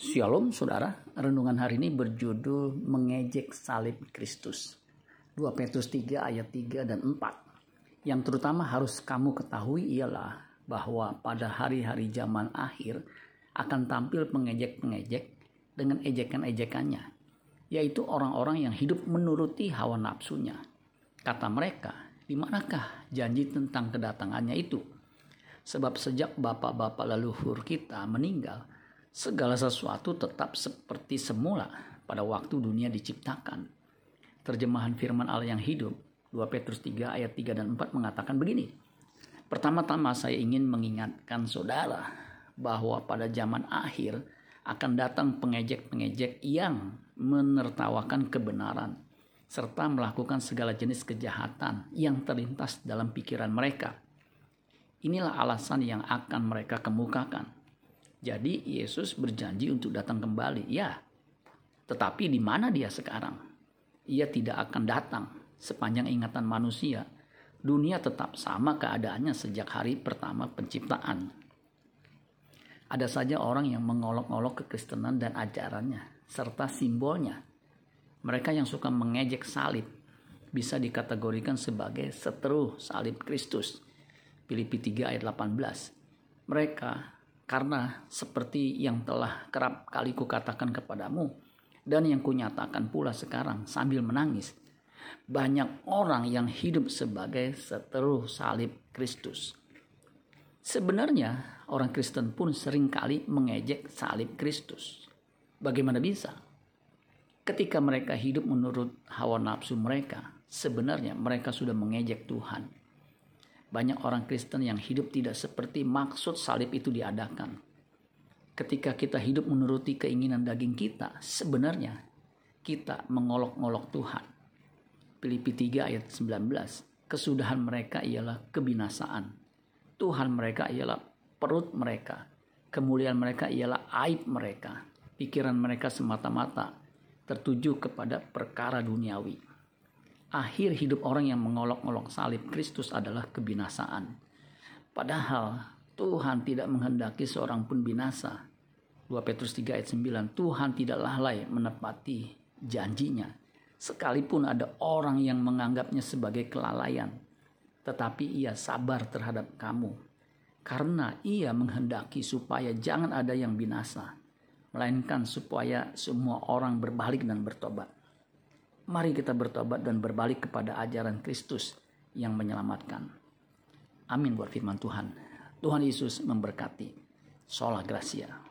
Shalom saudara, renungan hari ini berjudul mengejek salib Kristus. 2 Petrus 3 ayat 3 dan 4. Yang terutama harus kamu ketahui ialah bahwa pada hari-hari zaman akhir akan tampil pengejek-pengejek dengan ejekan-ejekannya, yaitu orang-orang yang hidup menuruti hawa nafsunya. Kata mereka, di manakah janji tentang kedatangannya itu? Sebab sejak bapak-bapak leluhur kita meninggal, segala sesuatu tetap seperti semula pada waktu dunia diciptakan. Terjemahan firman Allah yang hidup 2 Petrus 3 ayat 3 dan 4 mengatakan begini. Pertama-tama saya ingin mengingatkan saudara bahwa pada zaman akhir akan datang pengejek-pengejek yang menertawakan kebenaran serta melakukan segala jenis kejahatan yang terlintas dalam pikiran mereka. Inilah alasan yang akan mereka kemukakan jadi Yesus berjanji untuk datang kembali. Ya, tetapi di mana dia sekarang? Ia tidak akan datang sepanjang ingatan manusia. Dunia tetap sama keadaannya sejak hari pertama penciptaan. Ada saja orang yang mengolok-olok kekristenan dan ajarannya serta simbolnya. Mereka yang suka mengejek salib bisa dikategorikan sebagai seteru salib Kristus. Filipi 3 ayat 18. Mereka karena seperti yang telah kerap kali kukatakan kepadamu dan yang kunyatakan pula sekarang sambil menangis. Banyak orang yang hidup sebagai seteru salib Kristus. Sebenarnya orang Kristen pun sering kali mengejek salib Kristus. Bagaimana bisa? Ketika mereka hidup menurut hawa nafsu mereka, sebenarnya mereka sudah mengejek Tuhan banyak orang Kristen yang hidup tidak seperti maksud salib itu diadakan. Ketika kita hidup menuruti keinginan daging kita, sebenarnya kita mengolok-olok Tuhan. Filipi 3 ayat 19. Kesudahan mereka ialah kebinasaan. Tuhan mereka ialah perut mereka. Kemuliaan mereka ialah aib mereka. Pikiran mereka semata-mata tertuju kepada perkara duniawi akhir hidup orang yang mengolok-olok salib Kristus adalah kebinasaan. Padahal Tuhan tidak menghendaki seorang pun binasa. 2 Petrus 3 ayat 9, Tuhan tidak lalai menepati janjinya. Sekalipun ada orang yang menganggapnya sebagai kelalaian, tetapi ia sabar terhadap kamu. Karena ia menghendaki supaya jangan ada yang binasa, melainkan supaya semua orang berbalik dan bertobat. Mari kita bertobat dan berbalik kepada ajaran Kristus yang menyelamatkan. Amin buat firman Tuhan. Tuhan Yesus memberkati. Sola Gracia.